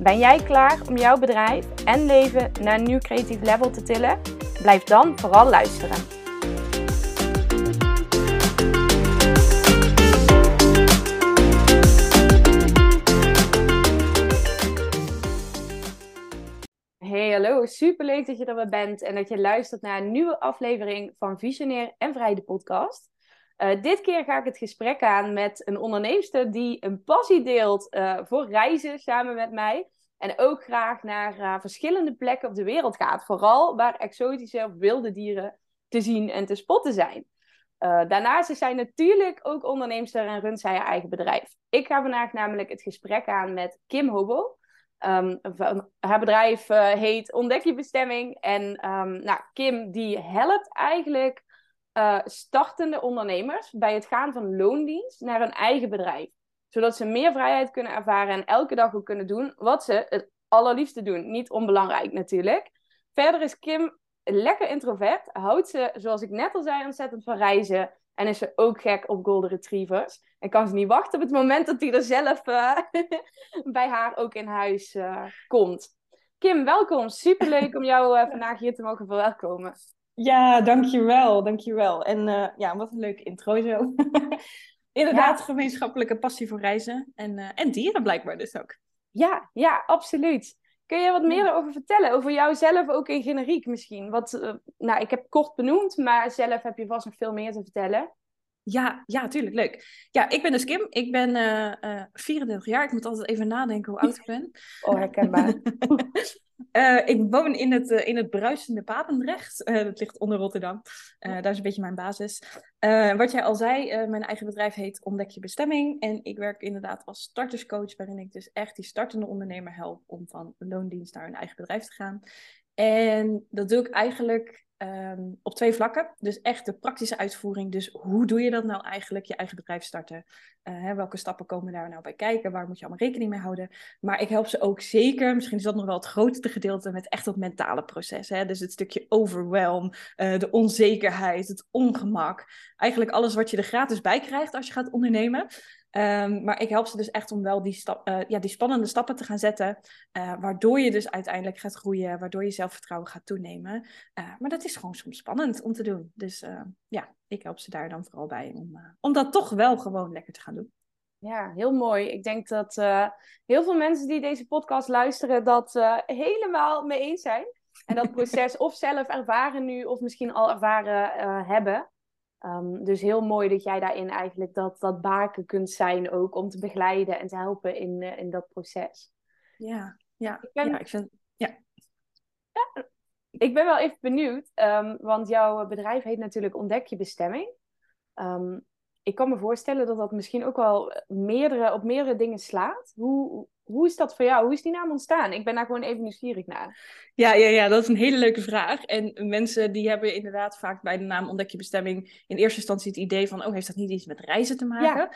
Ben jij klaar om jouw bedrijf en leven naar een nieuw creatief level te tillen? Blijf dan vooral luisteren. Hey, hallo. Superleuk dat je er weer bent en dat je luistert naar een nieuwe aflevering van Visionair en Vrij de podcast. Uh, dit keer ga ik het gesprek aan met een onderneemster die een passie deelt uh, voor reizen samen met mij. En ook graag naar uh, verschillende plekken op de wereld gaat. Vooral waar exotische of wilde dieren te zien en te spotten zijn. daarnaast is zij natuurlijk ook onderneemster en runt zij haar eigen bedrijf. Ik ga vandaag namelijk het gesprek aan met Kim Hobo. Um, haar bedrijf heet Ontdek je bestemming. En um, nou, Kim die helpt eigenlijk uh, startende ondernemers bij het gaan van loondienst naar hun eigen bedrijf. Zodat ze meer vrijheid kunnen ervaren en elke dag ook kunnen doen wat ze het allerliefste doen. Niet onbelangrijk natuurlijk. Verder is Kim lekker introvert. Houdt ze, zoals ik net al zei, ontzettend van reizen. En is ze ook gek op golden retrievers. En kan ze niet wachten op het moment dat hij er zelf uh, bij haar ook in huis uh, komt. Kim, welkom. Superleuk om jou vandaag hier te mogen verwelkomen. Ja, dankjewel, dankjewel. En uh, ja, wat een leuke intro zo. Inderdaad, ja. gemeenschappelijke passie voor reizen en, uh, en dieren blijkbaar dus ook. Ja, ja, absoluut. Kun je wat meer over vertellen? Over jouzelf ook in generiek misschien? Wat, uh, nou, ik heb kort benoemd, maar zelf heb je vast nog veel meer te vertellen. Ja, ja, tuurlijk, leuk. Ja, ik ben dus Kim. Ik ben uh, 34 jaar. Ik moet altijd even nadenken hoe oud ik ben. Oh, herkenbaar. Uh, ik woon in het, uh, in het bruisende Papendrecht. Uh, dat ligt onder Rotterdam. daar is een beetje mijn basis. wat jij al zei, mijn eigen bedrijf heet Ontdek je bestemming. En ik werk inderdaad als starterscoach, waarin ik dus echt die startende ondernemer help om van loondienst naar een eigen bedrijf te gaan. En dat doe ik eigenlijk um, op twee vlakken. Dus echt de praktische uitvoering. Dus hoe doe je dat nou eigenlijk, je eigen bedrijf starten? Uh, hè, welke stappen komen daar nou bij kijken? Waar moet je allemaal rekening mee houden? Maar ik help ze ook zeker, misschien is dat nog wel het grootste gedeelte, met echt dat mentale proces. Hè? Dus het stukje overwhelm, uh, de onzekerheid, het ongemak. Eigenlijk alles wat je er gratis bij krijgt als je gaat ondernemen. Um, maar ik help ze dus echt om wel die, stap, uh, ja, die spannende stappen te gaan zetten. Uh, waardoor je dus uiteindelijk gaat groeien, waardoor je zelfvertrouwen gaat toenemen. Uh, maar dat is gewoon soms spannend om te doen. Dus ja, ik help ze daar dan vooral bij om, om dat toch wel gewoon lekker te gaan doen. Ja, heel mooi. Ik denk dat heel veel mensen die deze podcast luisteren dat helemaal mee eens zijn. En dat proces of zelf ervaren nu of misschien al ervaren hebben. Um, dus heel mooi dat jij daarin eigenlijk dat, dat baken kunt zijn ook om te begeleiden en te helpen in, uh, in dat proces. Ja, ja, ik ben, ja, ik vind, ja. ja. Ik ben wel even benieuwd, um, want jouw bedrijf heet natuurlijk Ontdek je bestemming. Um, ik kan me voorstellen dat dat misschien ook wel meerdere, op meerdere dingen slaat. Hoe, hoe is dat voor jou? Hoe is die naam ontstaan? Ik ben daar gewoon even nieuwsgierig naar. Ja, ja, ja, dat is een hele leuke vraag. En mensen die hebben inderdaad vaak bij de naam Ontdek je bestemming in eerste instantie het idee van, oh, heeft dat niet iets met reizen te maken? Ja.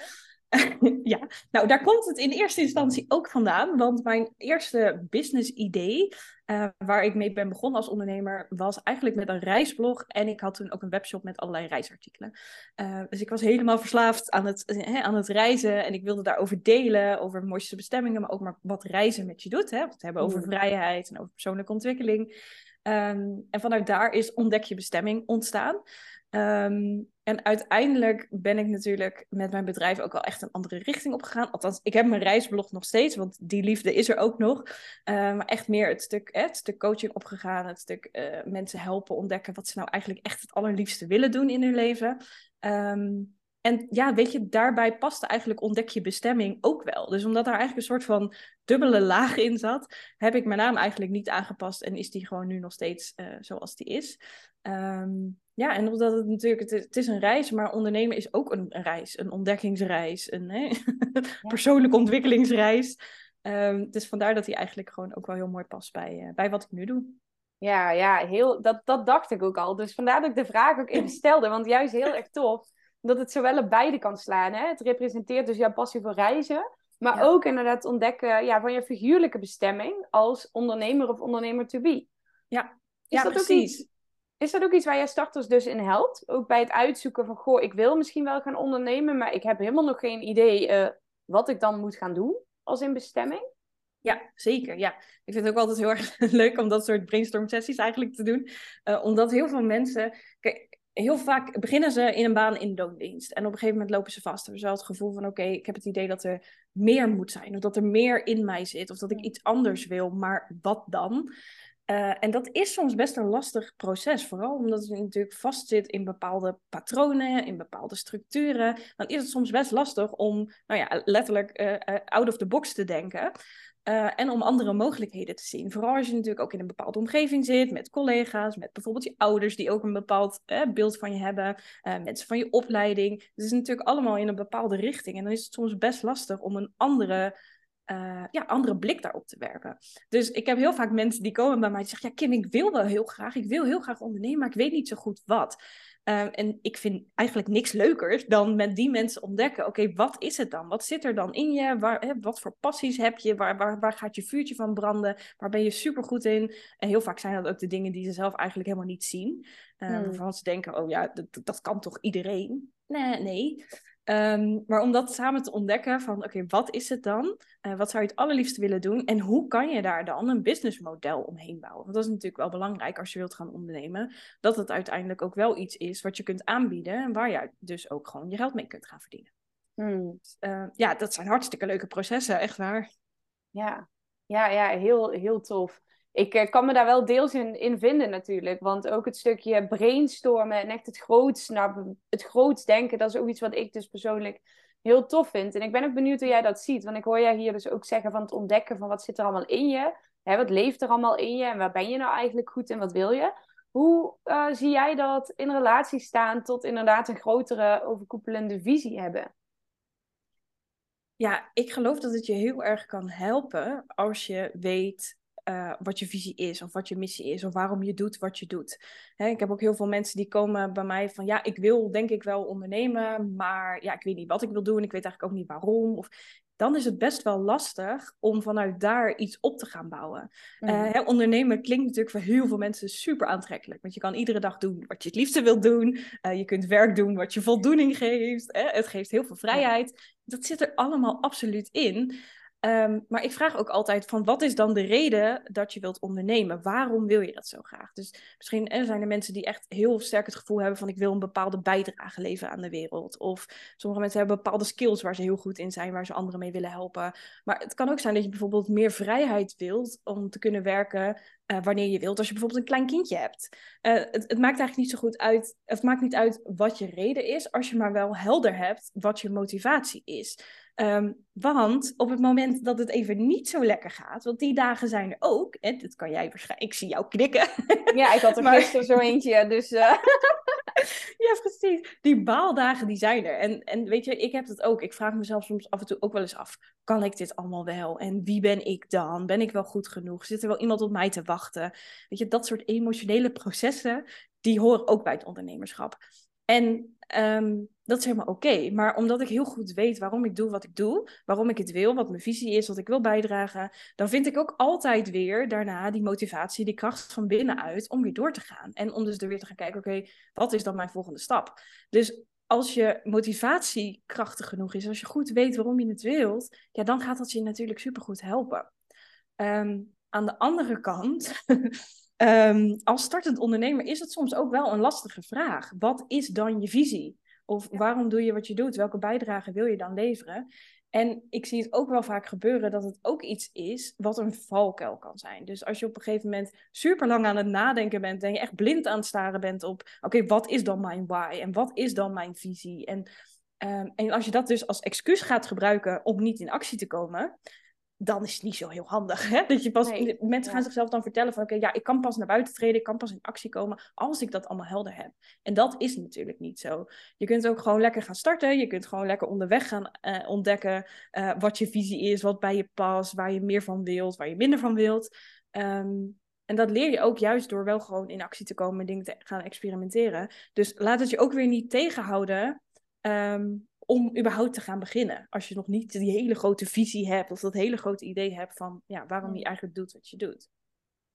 ja, nou daar komt het in eerste instantie ook vandaan. Want mijn eerste business idee, uh, waar ik mee ben begonnen als ondernemer, was eigenlijk met een reisblog. En ik had toen ook een webshop met allerlei reisartikelen. Uh, dus ik was helemaal verslaafd aan het, hè, aan het reizen. En ik wilde daarover delen, over mooiste bestemmingen, maar ook maar wat reizen met je doet. Hè? Het hebben over vrijheid en over persoonlijke ontwikkeling. Um, en vanuit daar is Ontdek je bestemming ontstaan. Um, en uiteindelijk ben ik natuurlijk met mijn bedrijf ook wel echt een andere richting opgegaan. Althans, ik heb mijn reisblog nog steeds, want die liefde is er ook nog. Uh, maar echt meer het stuk, eh, het stuk coaching opgegaan. Het stuk uh, mensen helpen ontdekken wat ze nou eigenlijk echt het allerliefste willen doen in hun leven. Um, en ja, weet je, daarbij paste eigenlijk ontdek je bestemming ook wel. Dus omdat daar eigenlijk een soort van dubbele laag in zat, heb ik mijn naam eigenlijk niet aangepast en is die gewoon nu nog steeds uh, zoals die is. Um, ja, en omdat het natuurlijk, het is, het is, een reis, maar ondernemen is ook een, een reis, een ontdekkingsreis, een hè, persoonlijke ontwikkelingsreis. Um, dus vandaar dat hij eigenlijk gewoon ook wel heel mooi past bij, uh, bij wat ik nu doe. Ja, ja heel, dat, dat dacht ik ook al. Dus vandaar dat ik de vraag ook even stelde. Want juist heel erg tof dat het zowel op beide kan slaan. Hè? Het representeert dus jouw passie voor reizen. Maar ook inderdaad ontdekken ja, van je figuurlijke bestemming als ondernemer of ondernemer to be. Ja, is ja dat precies. Ook iets, is dat ook iets waar jij starters dus in helpt? Ook bij het uitzoeken van, goh, ik wil misschien wel gaan ondernemen, maar ik heb helemaal nog geen idee uh, wat ik dan moet gaan doen als in bestemming? Ja, zeker. Ja. Ik vind het ook altijd heel erg leuk om dat soort brainstorm sessies eigenlijk te doen. Uh, omdat heel veel mensen... Kijk, heel vaak beginnen ze in een baan in loondienst. En op een gegeven moment lopen ze vast. Hebben ze wel het gevoel van, oké, ik heb het idee dat er meer moet zijn. Of dat er meer in mij zit. Of dat ik iets anders wil. Maar wat dan? Uh, en dat is soms best een lastig proces, vooral omdat je natuurlijk vastzit in bepaalde patronen, in bepaalde structuren. Dan is het soms best lastig om, nou ja, letterlijk uh, uh, out of the box te denken. En om andere mogelijkheden te zien. Vooral als je natuurlijk ook in een bepaalde omgeving zit, met collega's, met bijvoorbeeld je ouders die ook een bepaald beeld van je hebben, mensen van je opleiding. Het is natuurlijk allemaal in een bepaalde richting. En dan is het soms best lastig om een andere ja, andere blik daarop te werpen. Dus ik heb heel vaak mensen die komen bij mij en zeggen: Ja, Kim, ik wil wel heel graag, ik wil heel graag ondernemen, maar ik weet niet zo goed wat. Uh, en ik vind eigenlijk niks leukers dan met die mensen ontdekken: oké, wat is het dan? Wat zit er dan in je? Waar, hè, wat voor passies heb je? Waar, waar, waar gaat je vuurtje van branden? Waar ben je supergoed in? En heel vaak zijn dat ook de dingen die ze zelf eigenlijk helemaal niet zien. Hmm. Waarvan ze denken: oh ja, dat, dat kan toch iedereen? Nee, nee. Um, maar om dat samen te ontdekken van oké, wat is het dan? Uh, wat zou je het allerliefst willen doen? En hoe kan je daar dan een businessmodel omheen bouwen? Want dat is natuurlijk wel belangrijk als je wilt gaan ondernemen. Dat het uiteindelijk ook wel iets is wat je kunt aanbieden. En waar je dus ook gewoon je geld mee kunt gaan verdienen. Hmm. Uh, ja, dat zijn hartstikke leuke processen, echt waar. Ja, ja, ja heel, heel tof ik eh, kan me daar wel deels in, in vinden natuurlijk. Want ook het stukje brainstormen en echt het groots snappen, het groots denken, dat is ook iets wat ik dus persoonlijk heel tof vind. En ik ben ook benieuwd hoe jij dat ziet. Want ik hoor jij hier dus ook zeggen van het ontdekken van wat zit er allemaal in je. Hè, wat leeft er allemaal in je en waar ben je nou eigenlijk goed en wat wil je? Hoe uh, zie jij dat in relatie staan tot inderdaad een grotere overkoepelende visie hebben? Ja, ik geloof dat het je heel erg kan helpen als je weet uh, wat je visie is, of wat je missie is, of waarom je doet wat je doet. Hè, ik heb ook heel veel mensen die komen bij mij van, ja, ik wil denk ik wel ondernemen, maar ja, ik weet niet wat ik wil doen, ik weet eigenlijk ook niet waarom. Of dan is het best wel lastig om vanuit daar iets op te gaan bouwen. Mm. hè, ondernemen klinkt natuurlijk voor heel veel mensen super aantrekkelijk. Want je kan iedere dag doen wat je het liefste wilt doen. Uh, je kunt werk doen wat je voldoening geeft. Hè? Het geeft heel veel vrijheid. Dat zit er allemaal absoluut in. Um, maar ik vraag ook altijd van wat is dan de reden dat je wilt ondernemen? Waarom wil je dat zo graag? Dus misschien er zijn er mensen die echt heel sterk het gevoel hebben van ik wil een bepaalde bijdrage leveren aan de wereld. Of sommige mensen hebben bepaalde skills waar ze heel goed in zijn, waar ze anderen mee willen helpen. Maar het kan ook zijn dat je bijvoorbeeld meer vrijheid wilt om te kunnen werken uh, wanneer je wilt. Als je bijvoorbeeld een klein kindje hebt. Uh, het, het, maakt eigenlijk niet zo goed uit. Het maakt niet uit wat je reden is, als je maar wel helder hebt wat je motivatie is. Um, want op het moment dat het even niet zo lekker gaat, want die dagen zijn er ook, en dat kan jij waarschijnlijk, ik zie jou knikken. Ja, ik had er maar... gisteren zo eentje, dus... Uh... ja, precies. Die baaldagen, die zijn er. En, en weet je, ik heb dat ook. Ik vraag mezelf soms af en toe ook wel eens af, kan ik dit allemaal wel? En wie ben ik dan? Ben ik wel goed genoeg? Zit er wel iemand op mij te wachten? Weet je, dat soort emotionele processen, die horen ook bij het ondernemerschap. En um, dat is helemaal oké. Maar omdat ik heel goed weet waarom ik doe wat ik doe, waarom ik het wil, wat mijn visie is, wat ik wil bijdragen, dan vind ik ook altijd weer daarna die motivatie, die kracht van binnenuit om weer door te gaan. En om dus er weer te gaan kijken, oké, wat is dan mijn volgende stap? Dus als je motivatie krachtig genoeg is, als je goed weet waarom je het wilt, ja, dan gaat dat je natuurlijk supergoed helpen. Um, aan de andere kant Um, als startend ondernemer is het soms ook wel een lastige vraag. Wat is dan je visie? Of waarom doe je wat je doet? Welke bijdrage wil je dan leveren? En ik zie het ook wel vaak gebeuren dat het ook iets is wat een valkuil kan zijn. Dus als je op een gegeven moment super lang aan het nadenken bent en je echt blind aan het staren bent op, oké, wat is dan mijn why en wat is dan mijn visie? En, um, en als je dat dus als excuus gaat gebruiken om niet in actie te komen, dan is het niet zo heel handig. Hè? Dat je pas, mensen gaan zichzelf dan vertellen van oké, ja, ik kan pas naar buiten treden, ik kan pas in actie komen als ik dat allemaal helder heb. En dat is natuurlijk niet zo. Je kunt ook gewoon lekker gaan starten, je kunt gewoon lekker onderweg gaan uh, ontdekken uh, wat je visie is, wat bij je past, waar je meer van wilt, waar je minder van wilt. Um, en dat leer je ook juist door wel gewoon in actie te komen en dingen te gaan experimenteren. Dus laat het je ook weer niet tegenhouden um, om überhaupt te gaan beginnen. Als je nog niet die hele grote visie hebt of dat hele grote idee hebt van ja, waarom je eigenlijk doet wat je doet.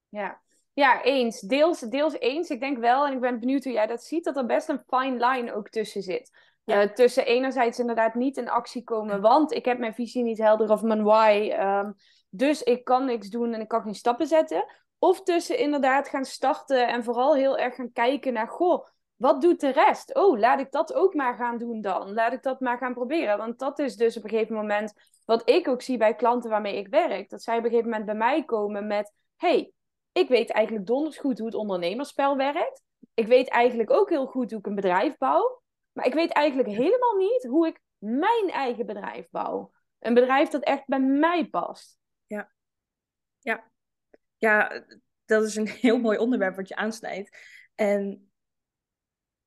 Ja, ja eens. Deels, deels eens. Ik denk wel, en ik ben benieuwd hoe jij dat ziet, dat er best een fine line ook tussen zit. Ja. Uh, tussen enerzijds inderdaad niet in actie komen, want ik heb mijn visie niet helder of mijn why. Um, dus ik kan niks doen en ik kan geen stappen zetten. Of tussen inderdaad gaan starten en vooral heel erg gaan kijken naar, goh, wat doet de rest? Oh, laat ik dat ook maar gaan doen dan. Laat ik dat maar gaan proberen. Want dat is dus op een gegeven moment wat ik ook zie bij klanten waarmee ik werk. Dat zij op een gegeven moment bij mij komen met: hey, ik weet eigenlijk donders goed hoe het ondernemerspel werkt. Ik weet eigenlijk ook heel goed hoe ik een bedrijf bouw. Maar ik weet eigenlijk helemaal niet hoe ik mijn eigen bedrijf bouw. Een bedrijf dat echt bij mij past. Ja. Ja. Ja, dat is een heel mooi onderwerp wat je aansnijdt. En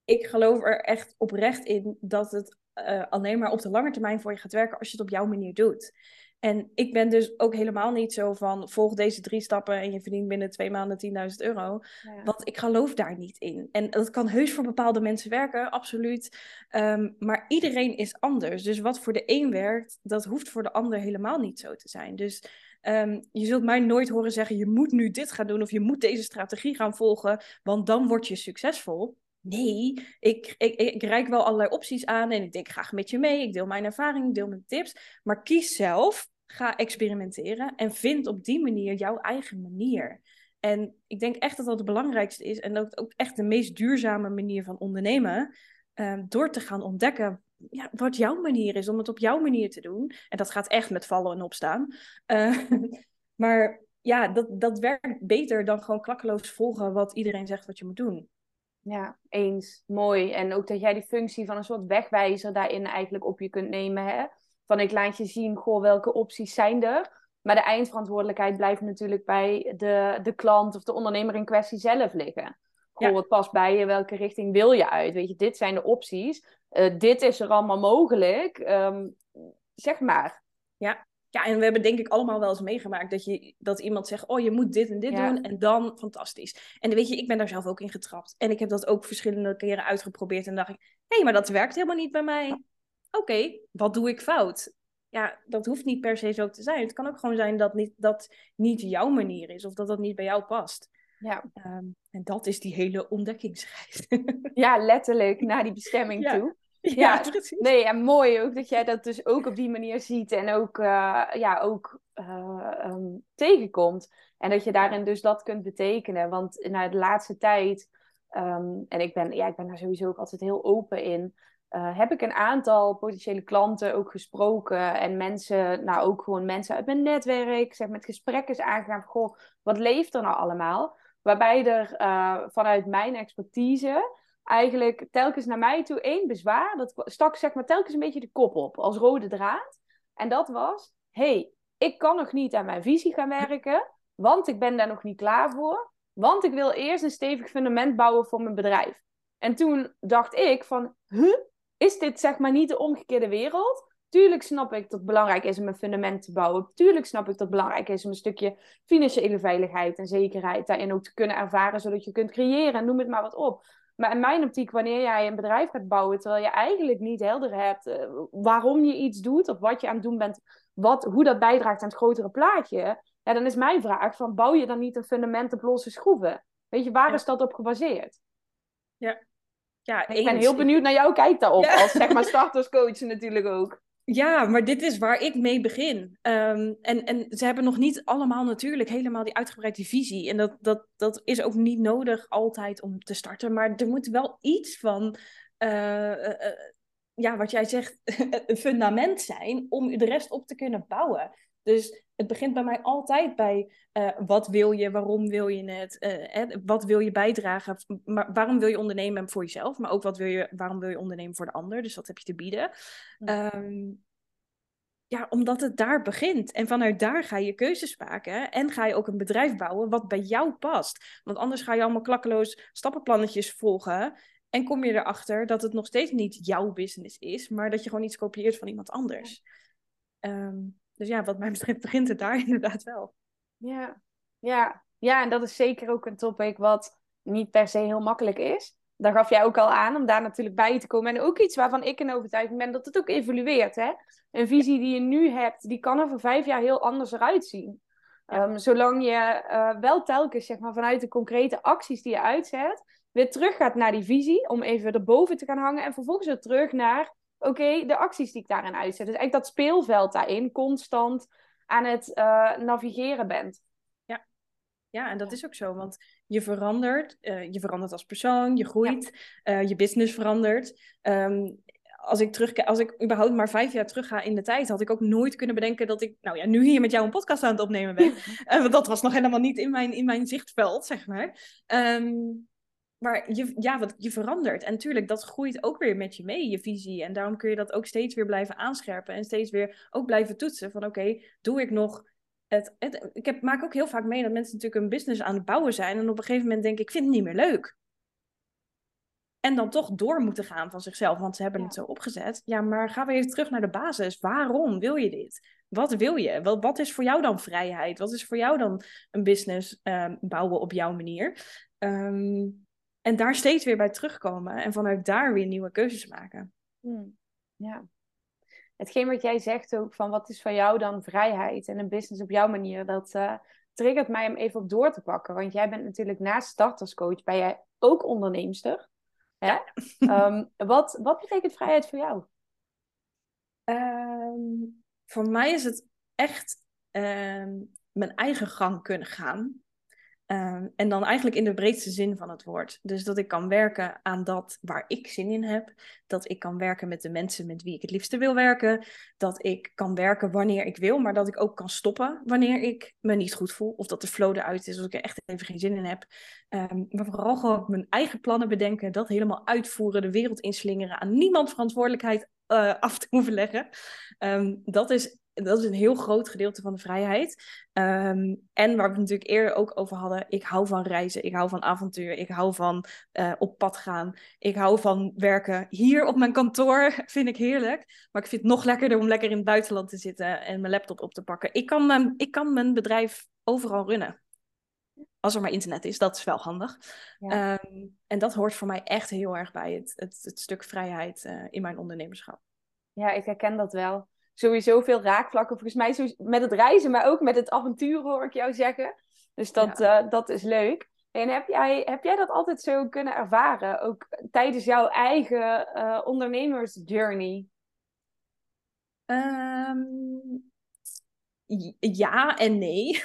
ik geloof er echt oprecht in dat het uh, alleen maar op de lange termijn voor je gaat werken als je het op jouw manier doet. En ik ben dus ook helemaal niet zo van volg deze drie stappen en je verdient binnen twee maanden 10.000 euro. Want ik geloof daar niet in. En dat kan heus voor bepaalde mensen werken, absoluut. Ehm, maar iedereen is anders. Dus wat voor de een werkt, dat hoeft voor de ander helemaal niet zo te zijn. Dus um, je zult mij nooit horen zeggen: je moet nu dit gaan doen of je moet deze strategie gaan volgen, want dan word je succesvol. Nee, ik, ik, ik reik wel allerlei opties aan en ik denk graag met je mee. Ik deel mijn ervaring, ik deel mijn tips. Maar kies zelf, ga experimenteren en vind op die manier jouw eigen manier. En ik denk echt dat dat het belangrijkste is en ook, ook echt de meest duurzame manier van ondernemen. Um, door te gaan ontdekken ja, wat jouw manier is, om het op jouw manier te doen. En dat gaat echt met vallen en opstaan. Uh, maar ja, dat, dat werkt beter dan gewoon klakkeloos volgen wat iedereen zegt wat je moet doen. Ja, eens. Mooi. En ook dat jij die functie van een soort wegwijzer daarin eigenlijk op je kunt nemen. Hè? Van ik laat je zien, goh, welke opties zijn er. Maar de eindverantwoordelijkheid blijft natuurlijk bij de, de klant of de ondernemer in kwestie zelf liggen. Goh, wat past bij je? Welke richting wil je uit? Weet je, dit zijn de opties. Uh, dit is er allemaal mogelijk. Um, zeg maar. Ja, ja, en we hebben denk ik allemaal wel eens meegemaakt dat, je, dat iemand zegt, oh je moet dit en dit doen en dan fantastisch. En weet je, ik ben daar zelf ook in getrapt. En ik heb dat ook verschillende keren uitgeprobeerd en dacht ik, hé, hey, maar dat werkt helemaal niet bij mij. Oké, wat doe ik fout? Ja, dat hoeft niet per se zo te zijn. Het kan ook gewoon zijn dat niet, dat niet jouw manier is of dat dat niet bij jou past. Ja. Um, en dat is die hele ontdekkingsreis. ja, letterlijk naar die bestemming toe. Ja, precies. Nee, en mooi ook dat jij dat dus ook op die manier ziet en ook, uh, ja, ook uh, um, tegenkomt. En dat je daarin dus dat kunt betekenen. Want na de laatste tijd, um, en ik ben, ja, ik ben daar sowieso ook altijd heel open in, uh, heb ik een aantal potentiële klanten ook gesproken. En mensen, nou ook gewoon mensen uit mijn netwerk, zeg met gesprekken is aangegaan. Goh, wat leeft er nou allemaal? Waarbij er vanuit mijn expertise eigenlijk telkens naar mij toe één bezwaar. Dat stak zeg maar telkens een beetje de kop op als rode draad. En dat was, hey, ik kan nog niet aan mijn visie gaan werken, want ik ben daar nog niet klaar voor. Want ik wil eerst een stevig fundament bouwen voor mijn bedrijf. En toen dacht ik van, is dit zeg maar niet de omgekeerde wereld? Tuurlijk snap ik dat het belangrijk is om een fundament te bouwen. Tuurlijk snap ik dat het belangrijk is om een stukje financiële veiligheid en zekerheid daarin ook te kunnen ervaren, zodat je kunt creëren. Noem het maar wat op. Maar in mijn optiek, wanneer jij een bedrijf gaat bouwen, terwijl je eigenlijk niet helder hebt uh, waarom je iets doet of wat je aan het doen bent, wat, hoe dat bijdraagt aan het grotere plaatje, ja, dan is mijn vraag van bouw je dan niet een fundament op losse schroeven? Weet je, waar is dat op gebaseerd? Ja. ja ik ben heel benieuwd naar jouw kijk daarop, ja. als zeg maar starterscoach natuurlijk ook. Ja, maar dit is waar ik mee begin. Um, en, en ze hebben nog niet allemaal natuurlijk helemaal die uitgebreide visie. En dat, dat, dat is ook niet nodig altijd om te starten. Maar er moet wel iets van, uh, uh, ja, wat jij zegt, een fundament zijn om de rest op te kunnen bouwen. Dus het begint bij mij altijd bij uh, wat wil je, waarom wil je het, uh, wat wil je bijdragen, maar waarom wil je ondernemen voor jezelf, maar ook wat wil je, waarom wil je ondernemen voor de ander. Dus wat heb je te bieden. Um, Ja, omdat het daar begint. En vanuit daar ga je keuzes maken. En ga je ook een bedrijf bouwen wat bij jou past. Want anders ga je allemaal klakkeloos stappenplannetjes volgen. En kom je erachter dat het nog steeds niet jouw business is, maar dat je gewoon iets kopieert van iemand anders. Ehm, dus ja, wat mij betreft begint het daar inderdaad wel. Ja. Ja. ja, en dat is zeker ook een topic wat niet per se heel makkelijk is. Daar gaf jij ook al aan om daar natuurlijk bij te komen. En ook iets waarvan ik in overtuiging ben dat het ook evolueert. Hè? Een visie die je nu hebt, die kan er voor vijf jaar heel anders eruit zien. Ehm, zolang je uh, wel telkens zeg maar, vanuit de concrete acties die je uitzet, weer terug gaat naar die visie, om even erboven te gaan hangen. En vervolgens weer terug naar, oké, de acties die ik daarin uitzet. Dus eigenlijk dat speelveld daarin constant aan het uh, navigeren bent. Ja. ja, en dat is ook zo, want je verandert. Uh, je verandert als persoon, je groeit, ja. uh, je business verandert. Um, als ik terug, als ik überhaupt maar vijf jaar terug ga in de tijd, had ik ook nooit kunnen bedenken dat ik, nou ja, nu hier met jou een podcast aan het opnemen ben. want dat was nog helemaal niet in mijn, in mijn zichtveld, zeg maar. Um, maar je, ja, wat, je verandert. En natuurlijk, dat groeit ook weer met je mee, je visie. En daarom kun je dat ook steeds weer blijven aanscherpen. En steeds weer ook blijven toetsen. Van oké, doe ik nog het, het, ik heb, maak ook heel vaak mee dat mensen natuurlijk een business aan het bouwen zijn. En op een gegeven moment denk ik, ik vind het niet meer leuk. En dan toch door moeten gaan van zichzelf, want ze hebben ja. het zo opgezet. Ja, maar gaan we even terug naar de basis. Waarom wil je dit? Wat wil je? Wat, wat is voor jou dan vrijheid? Wat is voor jou dan een business um, bouwen op jouw manier? Um, en daar steeds weer bij terugkomen en vanuit daar weer nieuwe keuzes maken. Hmm. Ja. Hetgeen wat jij zegt ook van wat is voor jou dan vrijheid en een business op jouw manier, dat uh, triggert mij om even op door te pakken. Want jij bent natuurlijk naast starterscoach, ben jij ook onderneemster. Hè? um, wat, wat betekent vrijheid voor jou? Um, voor mij is het echt um, mijn eigen gang kunnen gaan. Um, en dan eigenlijk in de breedste zin van het woord. Dus dat ik kan werken aan dat waar ik zin in heb. Dat ik kan werken met de mensen met wie ik het liefste wil werken. Dat ik kan werken wanneer ik wil, maar dat ik ook kan stoppen wanneer ik me niet goed voel. Of dat de flow eruit is, als ik er echt even geen zin in heb. Um, maar vooral gewoon mijn eigen plannen bedenken, dat helemaal uitvoeren, de wereld inslingeren, aan niemand verantwoordelijkheid uh, af te hoeven leggen. Um, dat is dat is een heel groot gedeelte van de vrijheid. Um, en waar we het natuurlijk eerder ook over hadden, ik hou van reizen, ik hou van avontuur, ik hou van uh, op pad gaan, ik hou van werken. Hier op mijn kantoor vind ik heerlijk, maar ik vind het nog lekkerder om lekker in het buitenland te zitten en mijn laptop op te pakken. Ik kan mijn, ik kan mijn bedrijf overal runnen. Als er maar internet is, dat is wel handig. Ja. Um, en dat hoort voor mij echt heel erg bij het, het, het stuk vrijheid uh, in mijn ondernemerschap. Ja, ik herken dat wel sowieso veel raakvlakken. Volgens mij met het reizen, maar ook met het avontuur hoor ik jou zeggen. Dus dat, ja. uh, dat is leuk. En heb jij, heb jij dat altijd zo kunnen ervaren? Ook tijdens jouw eigen uh, ondernemersjourney? Um, ja en nee.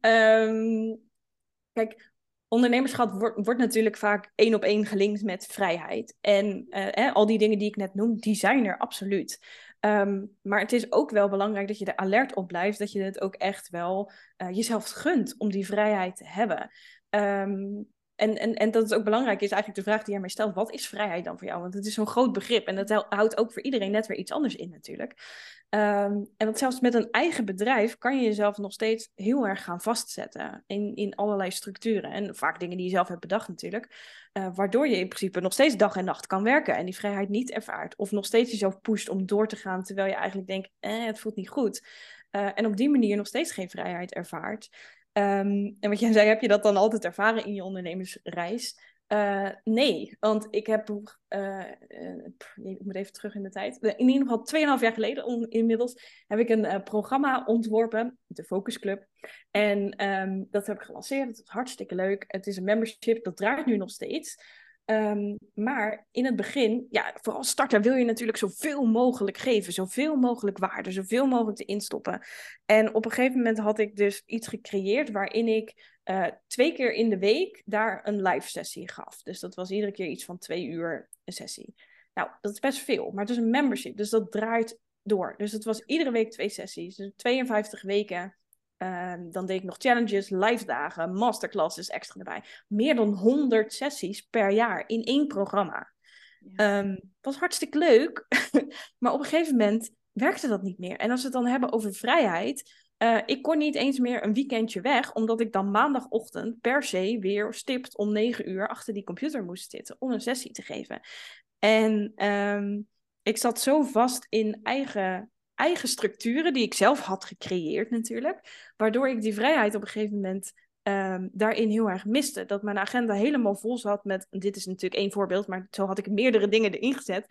um, kijk, ondernemerschap wordt, wordt natuurlijk vaak één op één gelinkt met vrijheid. En uh, al die dingen die ik net noem, die zijn er absoluut. Um, maar het is ook wel belangrijk dat je er alert op blijft, dat je het ook echt wel uh, jezelf gunt om die vrijheid te hebben. Um, en, en, en dat het ook belangrijk is, eigenlijk de vraag die jij mij stelt, wat is vrijheid dan voor jou? Want het is zo'n groot begrip en dat houdt ook voor iedereen net weer iets anders in natuurlijk. Um, en want zelfs met een eigen bedrijf kan je jezelf nog steeds heel erg gaan vastzetten in, in allerlei structuren. En vaak dingen die je zelf hebt bedacht natuurlijk. Uh, waardoor je in principe nog steeds dag en nacht kan werken en die vrijheid niet ervaart. Of nog steeds jezelf pusht om door te gaan terwijl je eigenlijk denkt, eh, het voelt niet goed. Uh, en op die manier nog steeds geen vrijheid ervaart. Um, en wat jij zei, heb je dat dan altijd ervaren in je ondernemersreis? Uh, nee, want ik heb, uh, uh, ik moet even terug in de tijd. In ieder geval 2,5 jaar geleden inmiddels heb ik een programma ontworpen, de Focus Club. En um, dat heb ik gelanceerd. Het is hartstikke leuk. Het is een membership, dat draait nu nog steeds. Um, maar in het begin, ja, vooral starter wil je natuurlijk zoveel mogelijk geven, zoveel mogelijk waarde, zoveel mogelijk te instoppen. En op een gegeven moment had ik dus iets gecreëerd waarin ik uh, twee keer in de week daar een live sessie gaf. Dus dat was iedere keer iets van twee uur een sessie. Nou, dat is best veel, maar het is een membership, dus dat draait door. Dus het was iedere week twee sessies, dus 52 weken Uh, dan deed ik nog challenges, live dagen, masterclasses extra erbij. Meer dan 100 sessies per jaar in één programma. Ja. Um, was hartstikke leuk. maar op een gegeven moment werkte dat niet meer. En als we het dan hebben over vrijheid, uh, ik kon niet eens meer een weekendje weg, omdat ik dan maandagochtend per se weer stipt om negen uur achter die computer moest zitten om een sessie te geven. En ehm, ik zat zo vast in eigen, eigen structuren die ik zelf had gecreëerd natuurlijk, waardoor ik die vrijheid op een gegeven moment um, daarin heel erg miste. Dat mijn agenda helemaal vol zat met, dit is natuurlijk één voorbeeld, maar zo had ik meerdere dingen erin gezet.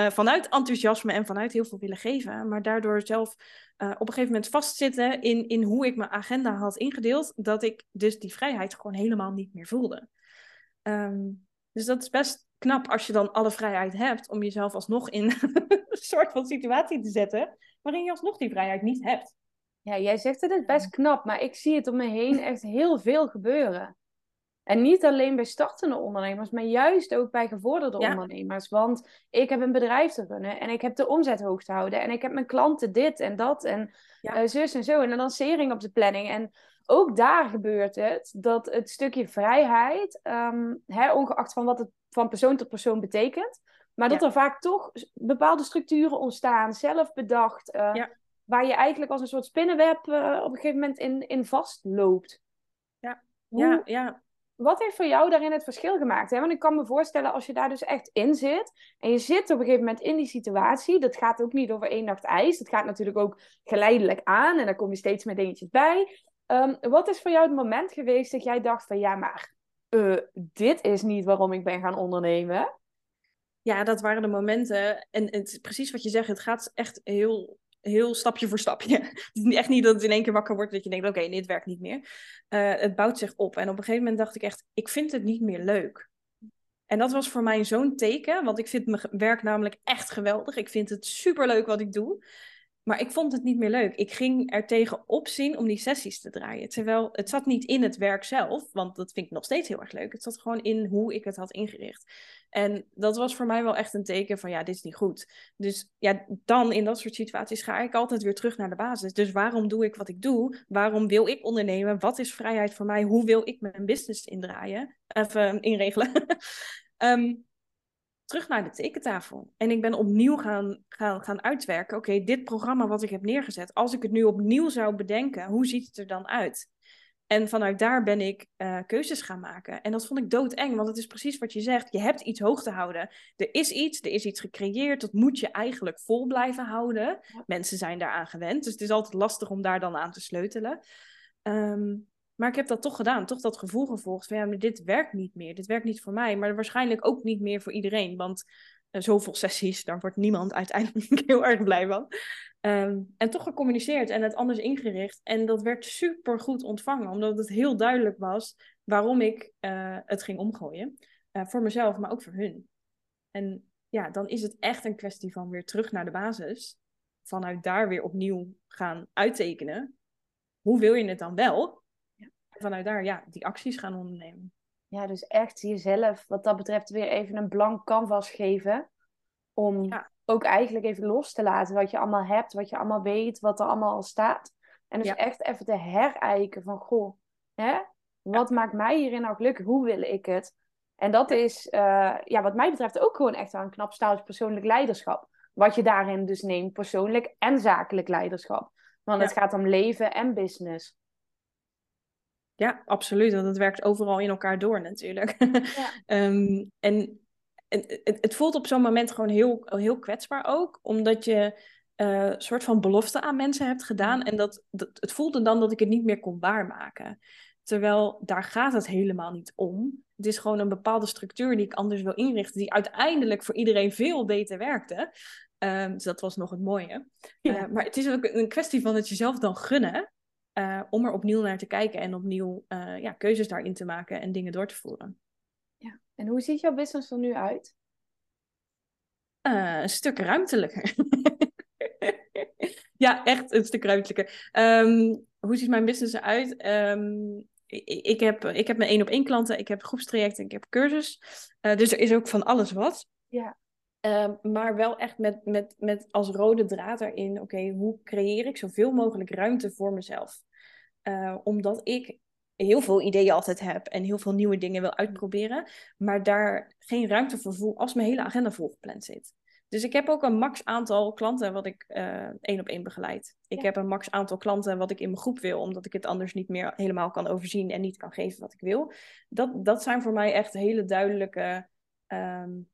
Uh, vanuit enthousiasme en vanuit heel veel willen geven. Maar daardoor zelf uh, op een gegeven moment vastzitten in, in hoe ik mijn agenda had ingedeeld. Dat ik dus die vrijheid gewoon helemaal niet meer voelde. Um, dus dat is best knap als je dan alle vrijheid hebt om jezelf alsnog in een soort van situatie te zetten. Waarin je alsnog die vrijheid niet hebt. Ja, jij zegt het is best knap, maar ik zie het om me heen echt heel veel gebeuren. En niet alleen bij startende ondernemers, maar juist ook bij gevorderde ondernemers. Want ik heb een bedrijf te runnen en ik heb de omzet hoog te houden. En ik heb mijn klanten dit en dat en ja. uh, zus en zo. En een lancering op de planning. En ook daar gebeurt het dat het stukje vrijheid, um, hè, ongeacht van wat het van persoon tot persoon betekent, maar dat er vaak toch bepaalde structuren ontstaan, zelf bedacht. Uh, ja waar je eigenlijk als een soort spinnenweb uh, op een gegeven moment in, in vastloopt. Ja, ja, ja. Wat heeft voor jou daarin het verschil gemaakt? Hè? Want ik kan me voorstellen, als je daar dus echt in zit, en je zit op een gegeven moment in die situatie, dat gaat ook niet over één nacht ijs, dat gaat natuurlijk ook geleidelijk aan, en dan kom je steeds meer dingetjes bij. Um, wat is voor jou het moment geweest dat jij dacht van, ja, maar uh, dit is niet waarom ik ben gaan ondernemen? Ja, dat waren de momenten. En het is precies wat je zegt, het gaat echt heel heel stapje voor stapje. Het is echt niet dat het in één keer wakker wordt dat je denkt, oké, dit werkt niet meer. Uh, het bouwt zich op. En op een gegeven moment dacht ik echt, ik vind het niet meer leuk. En dat was voor mij zo'n teken, want ik vind mijn werk namelijk echt geweldig. Ik vind het superleuk wat ik doe. Maar ik vond het niet meer leuk. Ik ging er tegen opzien om die sessies te draaien. Terwijl het zat niet in het werk zelf, want dat vind ik nog steeds heel erg leuk. Het zat gewoon in hoe ik het had ingericht. En dat was voor mij wel echt een teken van ja, dit is niet goed. Dus ja, dan in dat soort situaties ga ik altijd weer terug naar de basis. Dus waarom doe ik wat ik doe? Waarom wil ik ondernemen? Wat is vrijheid voor mij? Hoe wil ik mijn business indraaien? Even inregelen. um, terug naar de tekentafel. En ik ben opnieuw gaan, gaan, gaan uitwerken. Oké, dit programma wat ik heb neergezet, als ik het nu opnieuw zou bedenken, hoe ziet het er dan uit? En vanuit daar ben ik uh, keuzes gaan maken. En dat vond ik doodeng, want het is precies wat je zegt. Je hebt iets hoog te houden. Er is iets, er is iets gecreëerd. Dat moet je eigenlijk vol blijven houden. Mensen zijn daaraan gewend, dus het is altijd lastig om daar dan aan te sleutelen. Um, maar ik heb dat toch gedaan, toch dat gevoel gevolgd van ja, maar dit werkt niet meer. Dit werkt niet voor mij, maar waarschijnlijk ook niet meer voor iedereen. Want uh, zoveel sessies, daar wordt niemand uiteindelijk heel erg blij van. Um, en toch gecommuniceerd en het anders ingericht. En dat werd super goed ontvangen, omdat het heel duidelijk was waarom ik uh, het ging omgooien. Uh, voor mezelf, maar ook voor hun. En ja, dan is het echt een kwestie van weer terug naar de basis. Vanuit daar weer opnieuw gaan uittekenen. Hoe wil je het dan wel? vanuit daar ja, die acties gaan ondernemen. Ja, dus echt jezelf wat dat betreft weer even een blank canvas geven. Om ook eigenlijk even los te laten wat je allemaal hebt, wat je allemaal weet, wat er allemaal al staat. En dus echt even te herijken van, goh, hè, wat maakt mij hierin nou gelukkig? Hoe wil ik het? En dat is, uh, ja, wat mij betreft ook gewoon echt wel een knap staaltje persoonlijk leiderschap. Wat je daarin dus neemt, persoonlijk en zakelijk leiderschap. Want het gaat om leven en business. Ja, absoluut. Want het werkt overal in elkaar door natuurlijk. Ehm, en het, het, voelt op zo'n moment gewoon heel, heel kwetsbaar ook, omdat je uh, een soort van belofte aan mensen hebt gedaan. En dat, dat, het voelde dan dat ik het niet meer kon waarmaken. Terwijl daar gaat het helemaal niet om. Het is gewoon een bepaalde structuur die ik anders wil inrichten, die uiteindelijk voor iedereen veel beter werkte. Um, dus dat was nog het mooie. Ja. Uh, maar het is ook een kwestie van het jezelf dan gunnen. Uh, om er opnieuw naar te kijken en opnieuw uh, ja, keuzes daarin te maken en dingen door te voeren. En hoe ziet jouw business er nu uit? Uh, een stuk ruimtelijker. ja, echt een stuk ruimtelijker. Um, hoe ziet mijn business eruit? Um, ik, heb, ik heb mijn één op één klanten, ik heb groepstrajecten, ik heb cursus. dus er is ook van alles wat. Ja. Uh, maar wel echt met, met, met als rode draad erin, oké, hoe creëer ik zoveel mogelijk ruimte voor mezelf? Uh, omdat ik heel veel ideeën altijd heb en heel veel nieuwe dingen wil uitproberen, maar daar geen ruimte voor voel als mijn hele agenda volgepland zit. Dus ik heb ook een max aantal klanten wat ik uh, één op één begeleid. Ik heb een max aantal klanten wat ik in mijn groep wil, omdat ik het anders niet meer helemaal kan overzien en niet kan geven wat ik wil. Dat, dat zijn voor mij echt hele duidelijke, um,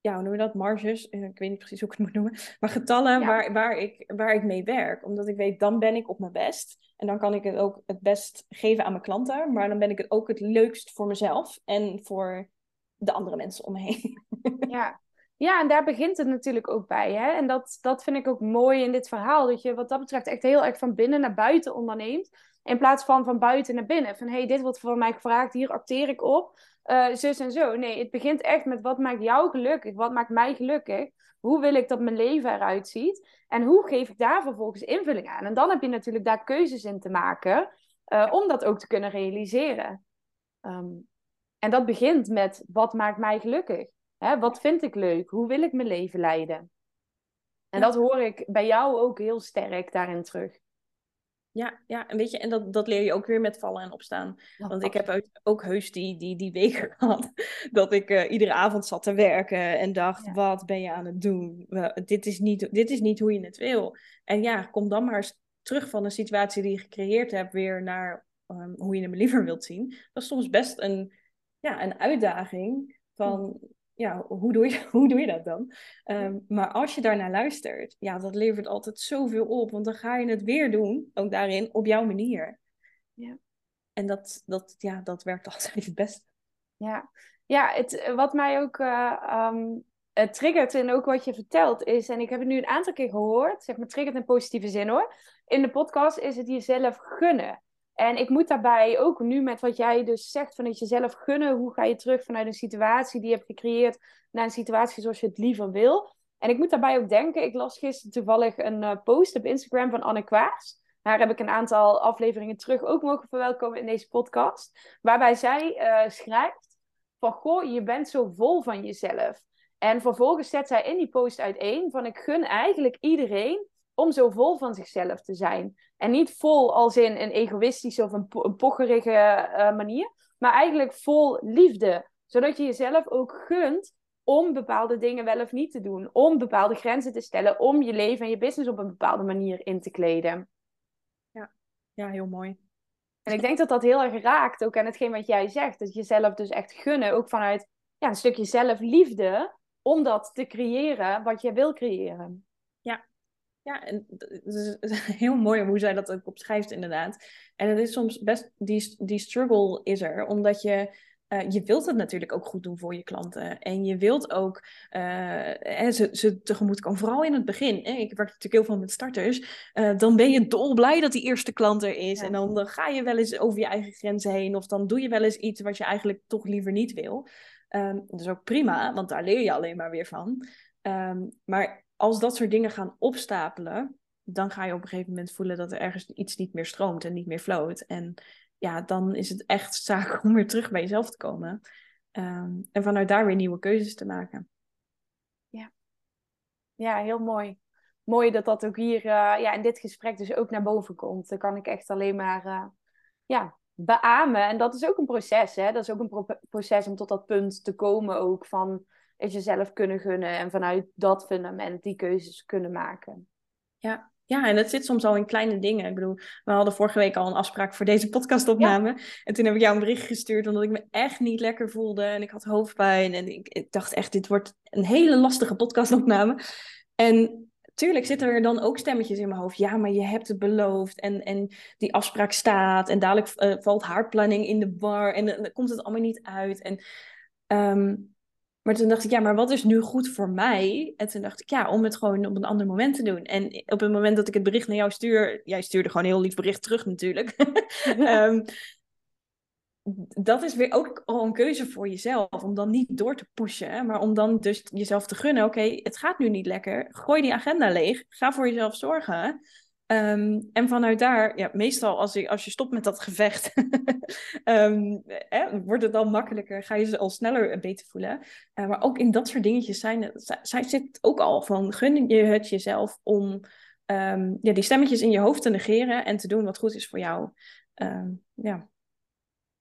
ja, hoe noem je dat? Marges. Eh, ik weet niet precies hoe ik het moet noemen. Maar getallen waar, waar, ik, waar ik mee werk. Omdat ik weet, dan ben ik op mijn best. En dan kan ik het ook het best geven aan mijn klanten. Maar dan ben ik het ook het leukst voor mezelf en voor de andere mensen om me heen. Ja, ja, en daar begint het natuurlijk ook bij. Hè? En dat, dat vind ik ook mooi in dit verhaal. Dat je wat dat betreft echt heel erg van binnen naar buiten onderneemt. In plaats van van buiten naar binnen. Van hé, hey, dit wordt voor mij gevraagd, hier acteer ik op. Uh, zus en zo. Nee, het begint echt met wat maakt jou gelukkig? Wat maakt mij gelukkig? Hoe wil ik dat mijn leven eruit ziet? En hoe geef ik daar vervolgens invulling aan? En dan heb je natuurlijk daar keuzes in te maken. Uh, om dat ook te kunnen realiseren. Um, en dat begint met wat maakt mij gelukkig? Hè, wat vind ik leuk? Hoe wil ik mijn leven leiden? En dat hoor ik bij jou ook heel sterk daarin terug. Ja, ja, en weet je, en dat, dat leer je ook weer met vallen en opstaan. Want ik heb ook heus die, die, die weken gehad dat ik uh, iedere avond zat te werken en dacht, wat ben je aan het doen? dit, is niet, dit is niet hoe je het wil. En ja, kom dan maar eens terug van een situatie die je gecreëerd hebt weer naar um, hoe je hem liever wilt zien. Dat is soms best een, ja, een uitdaging van, ja, hoe doe je, hoe doe je dat dan? Um, maar als je daarnaar luistert, ja, dat levert altijd zoveel op. Want dan ga je het weer doen, ook daarin, op jouw manier. Ja. En dat, dat, ja, dat werkt altijd het beste. Ja, ja het, wat mij ook uh, um, het triggert en ook wat je vertelt is, en ik heb het nu een aantal keer gehoord, zeg maar triggert in positieve zin hoor. In de podcast is het jezelf gunnen. En ik moet daarbij ook nu met wat jij dus zegt van het jezelf gunnen, hoe ga je terug vanuit een situatie die je hebt gecreëerd naar een situatie zoals je het liever wil. En ik moet daarbij ook denken, ik las gisteren toevallig een uh, post op Instagram van Anne Kwaars. Daar heb ik een aantal afleveringen terug ook mogen verwelkomen in deze podcast. Waarbij zij uh, schrijft van, goh, je bent zo vol van jezelf. En vervolgens zet zij in die post uiteen van, ik gun eigenlijk iedereen om zo vol van zichzelf te zijn. En niet vol als in een egoïstische of een, een pocherige uh, manier, maar eigenlijk vol liefde. Zodat je jezelf ook gunt om bepaalde dingen wel of niet te doen. Om bepaalde grenzen te stellen. Om je leven en je business op een bepaalde manier in te kleden. Ja, ja heel mooi. En ik denk dat dat heel erg raakt ook aan hetgeen wat jij zegt. Dat jezelf dus echt gunnen, ook vanuit ja, een stukje zelfliefde, om dat te creëren wat je wil creëren. Ja, en het is heel mooi hoe zij dat ook opschrijft inderdaad. En het is soms best, die, die struggle is er, omdat je, uh, je wilt het natuurlijk ook goed doen voor je klanten. En je wilt ook uh, ze, ze tegemoet komen, vooral in het begin. Hè? Ik werk natuurlijk heel veel met starters. Uh, dan ben je dolblij dat die eerste klant er is. En dan, dan ga je wel eens over je eigen grenzen heen. Of dan doe je wel eens iets wat je eigenlijk toch liever niet wil. Um, dat is ook prima, want daar leer je alleen maar weer van. Um, maar als dat soort dingen gaan opstapelen, dan ga je op een gegeven moment voelen dat er ergens iets niet meer stroomt en niet meer floot. En ja, dan is het echt zaak om weer terug bij jezelf te komen. Um, en vanuit daar weer nieuwe keuzes te maken. Ja, ja heel mooi. Mooi dat dat ook hier uh, ja, in dit gesprek dus ook naar boven komt. Dan kan ik echt alleen maar uh, ja, beamen. En dat is ook een proces. Hè? Dat is ook een pro proces om tot dat punt te komen ook van is jezelf kunnen gunnen en vanuit dat fundament die keuzes kunnen maken. Ja, ja, en dat zit soms al in kleine dingen. Ik bedoel, we hadden vorige week al een afspraak voor deze podcastopname. Ja. En toen heb ik jou een bericht gestuurd omdat ik me echt niet lekker voelde. En ik had hoofdpijn. En ik, ik dacht echt, dit wordt een hele lastige podcastopname. En tuurlijk zitten er dan ook stemmetjes in mijn hoofd. Ja, maar je hebt het beloofd. En, en die afspraak staat. En dadelijk uh, valt haarplanning in de war. En dan komt het allemaal niet uit. En um, maar toen dacht ik, ja, maar wat is nu goed voor mij? En toen dacht ik, ja, om het gewoon op een ander moment te doen. En op het moment dat ik het bericht naar jou stuur, jij stuurde gewoon een heel lief bericht terug natuurlijk. um, dat is weer ook al een keuze voor jezelf. Om dan niet door te pushen, maar om dan dus jezelf te gunnen. Oké, het gaat nu niet lekker. Gooi die agenda leeg. Ga voor jezelf zorgen. Um, en vanuit daar, ja, meestal als je, als je stopt met dat gevecht, um, wordt het dan makkelijker, ga je ze al sneller beter voelen. Uh, maar ook in dat soort dingetjes zijn, zij zit ook al van, gun je het jezelf om um, ja, die stemmetjes in je hoofd te negeren en te doen wat goed is voor jou. ja,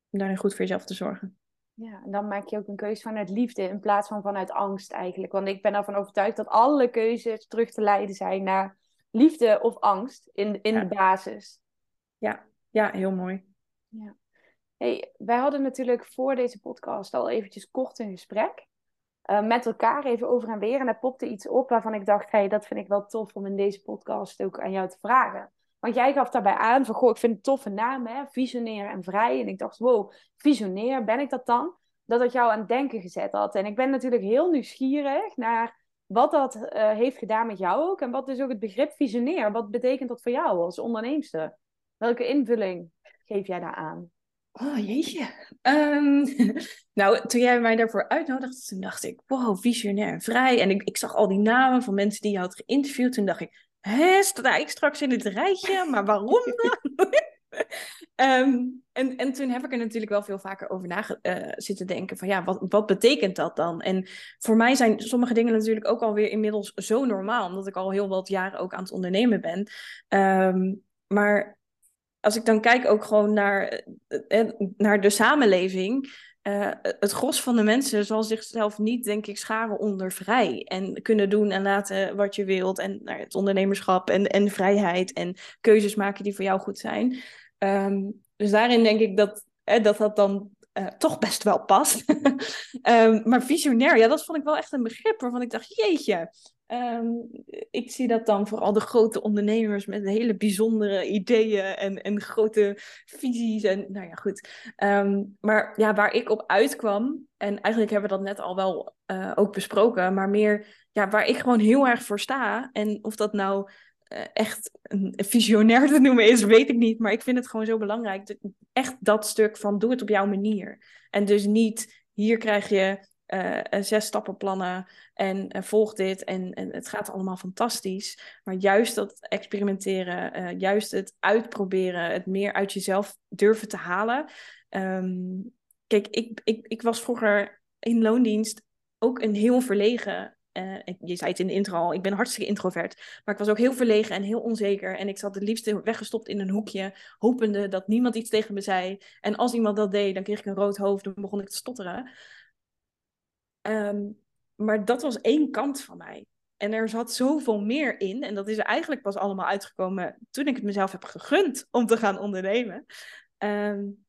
om daarin goed voor jezelf te zorgen. Ja, en dan maak je ook een keuze vanuit liefde in plaats van vanuit angst eigenlijk. Want ik ben ervan overtuigd dat alle keuzes terug te leiden zijn naar liefde of angst in, in de basis. Ja, ja heel mooi. Ja. Hey, wij hadden natuurlijk voor deze podcast al eventjes kort een gesprek. Uh, met elkaar even over en weer. En er popte iets op waarvan ik dacht, hey, dat vind ik wel tof om in deze podcast ook aan jou te vragen. Want jij gaf daarbij aan van, goh, ik vind het toffe naam, hè, visionair en vrij. En ik dacht, wow, visionair, ben ik dat dan? Dat het jou aan het denken gezet had. En ik ben natuurlijk heel nieuwsgierig naar wat dat uh, heeft gedaan met jou ook. En wat is ook het begrip visionair? Wat betekent dat voor jou als onderneemster? Welke invulling geef jij daar aan? Oh jeetje. Um, nou, toen jij mij daarvoor uitnodigde, toen dacht ik, wow, visionair en vrij. En ik, ik zag al die namen van mensen die je had geïnterviewd. Toen dacht ik, hè, sta ik straks in het rijtje? Maar waarom dan? um, en, en toen heb ik er natuurlijk wel veel vaker over na uh, zitten denken van ja, wat, wat betekent dat dan? En voor mij zijn sommige dingen natuurlijk ook alweer inmiddels zo normaal, omdat ik al heel wat jaren ook aan het ondernemen ben. Um, maar als ik dan kijk ook gewoon naar, uh, naar de samenleving, uh, het gros van de mensen zal zichzelf niet, denk ik, scharen onder vrij. En kunnen doen en laten wat je wilt. En nou, het ondernemerschap en, en vrijheid en keuzes maken die voor jou goed zijn. Um, dus daarin denk ik dat dat, dat dan uh, toch best wel past. um, maar visionair, ja, dat vond ik wel echt een begrip waarvan ik dacht, jeetje. Um, ik zie dat dan vooral de grote ondernemers met hele bijzondere ideeën en, en grote visies. En nou ja, goed. Maar ja, waar ik op uitkwam, en eigenlijk hebben we dat net al wel uh, ook besproken, maar meer ja, waar ik gewoon heel erg voor sta. En of dat nou echt een visionair te noemen is, weet ik niet. Maar ik vind het gewoon zo belangrijk. Echt dat stuk van doe het op jouw manier. En dus niet, hier krijg je uh, zes stappenplannen en volg dit en, en, het gaat allemaal fantastisch. Maar juist dat experimenteren, juist het uitproberen, het meer uit jezelf durven te halen. Um, kijk, ik, ik, ik was vroeger in loondienst ook een heel verlegen uh, je zei het in de intro al, ik ben hartstikke introvert. Maar ik was ook heel verlegen en heel onzeker. En ik zat het liefst weggestopt in een hoekje, hopende dat niemand iets tegen me zei. En als iemand dat deed, dan kreeg ik een rood hoofd en begon ik te stotteren. Um, maar dat was één kant van mij. En er zat zoveel meer in. En dat is eigenlijk pas allemaal uitgekomen toen ik het mezelf heb gegund om te gaan ondernemen. Um,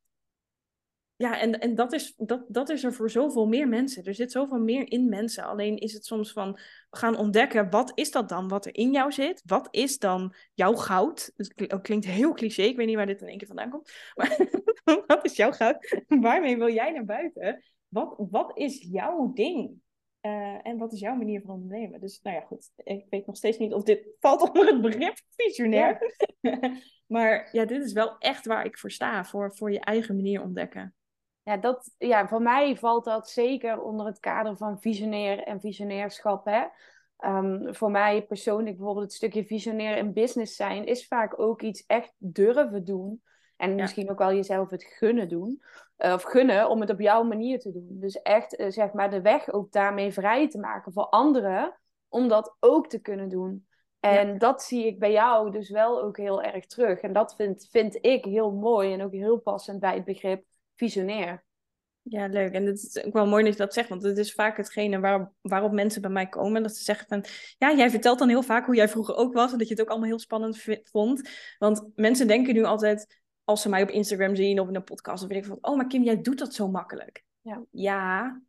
ja, en, en dat, is, dat, dat is er voor zoveel meer mensen. Er zit zoveel meer in mensen. Alleen is het soms van gaan ontdekken, wat is dat dan wat er in jou zit? Wat is dan jouw goud? Het klinkt heel cliché, ik weet niet waar dit in één keer vandaan komt. Maar wat is jouw goud? Waarmee wil jij naar buiten? Wat, wat is jouw ding? Uh, en wat is jouw manier van ondernemen? Dus nou ja, goed. Ik weet nog steeds niet of dit valt onder het begrip visionair. Ja. maar ja, dit is wel echt waar ik voor sta. Voor, voor je eigen manier ontdekken. Ja, dat, ja, voor mij valt dat zeker onder het kader van visionair en visionairschap. Hè? Um, voor mij persoonlijk bijvoorbeeld het stukje visionair in business zijn... is vaak ook iets echt durven doen. En ja. misschien ook wel jezelf het gunnen doen. Uh, of gunnen om het op jouw manier te doen. Dus echt uh, zeg maar de weg ook daarmee vrij te maken voor anderen... om dat ook te kunnen doen. En ja. dat zie ik bij jou dus wel ook heel erg terug. En dat vind, vind ik heel mooi en ook heel passend bij het begrip visionair. Ja, leuk. En het is ook wel mooi dat je dat zegt, want het is vaak hetgene waar, waarop mensen bij mij komen. Dat ze zeggen van, ja, jij vertelt dan heel vaak hoe jij vroeger ook was en dat je het ook allemaal heel spannend vond. Want mensen denken nu altijd, als ze mij op Instagram zien of in een podcast, of weet ik van, oh, maar Kim, jij doet dat zo makkelijk. Ja, ja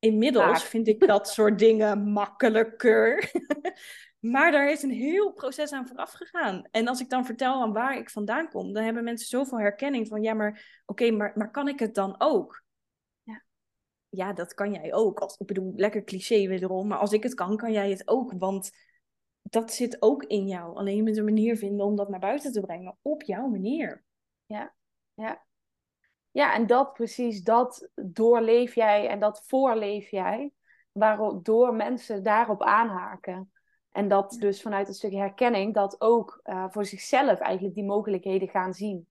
inmiddels vaak. vind ik dat soort dingen makkelijker. Maar daar is een heel proces aan vooraf gegaan. En als ik dan vertel aan waar ik vandaan kom, dan hebben mensen zoveel herkenning van, ja, maar oké, okay, maar, maar kan ik het dan ook? Ja. ja, dat kan jij ook. Als, ik bedoel, lekker cliché wederom, maar als ik het kan, kan jij het ook. Want dat zit ook in jou. Alleen je moet een manier vinden om dat naar buiten te brengen op jouw manier. Ja, ja. Ja, en dat precies, dat doorleef jij en dat voorleef jij, waardoor mensen daarop aanhaken. En dat dus vanuit een stukje herkenning dat ook uh, voor zichzelf eigenlijk die mogelijkheden gaan zien.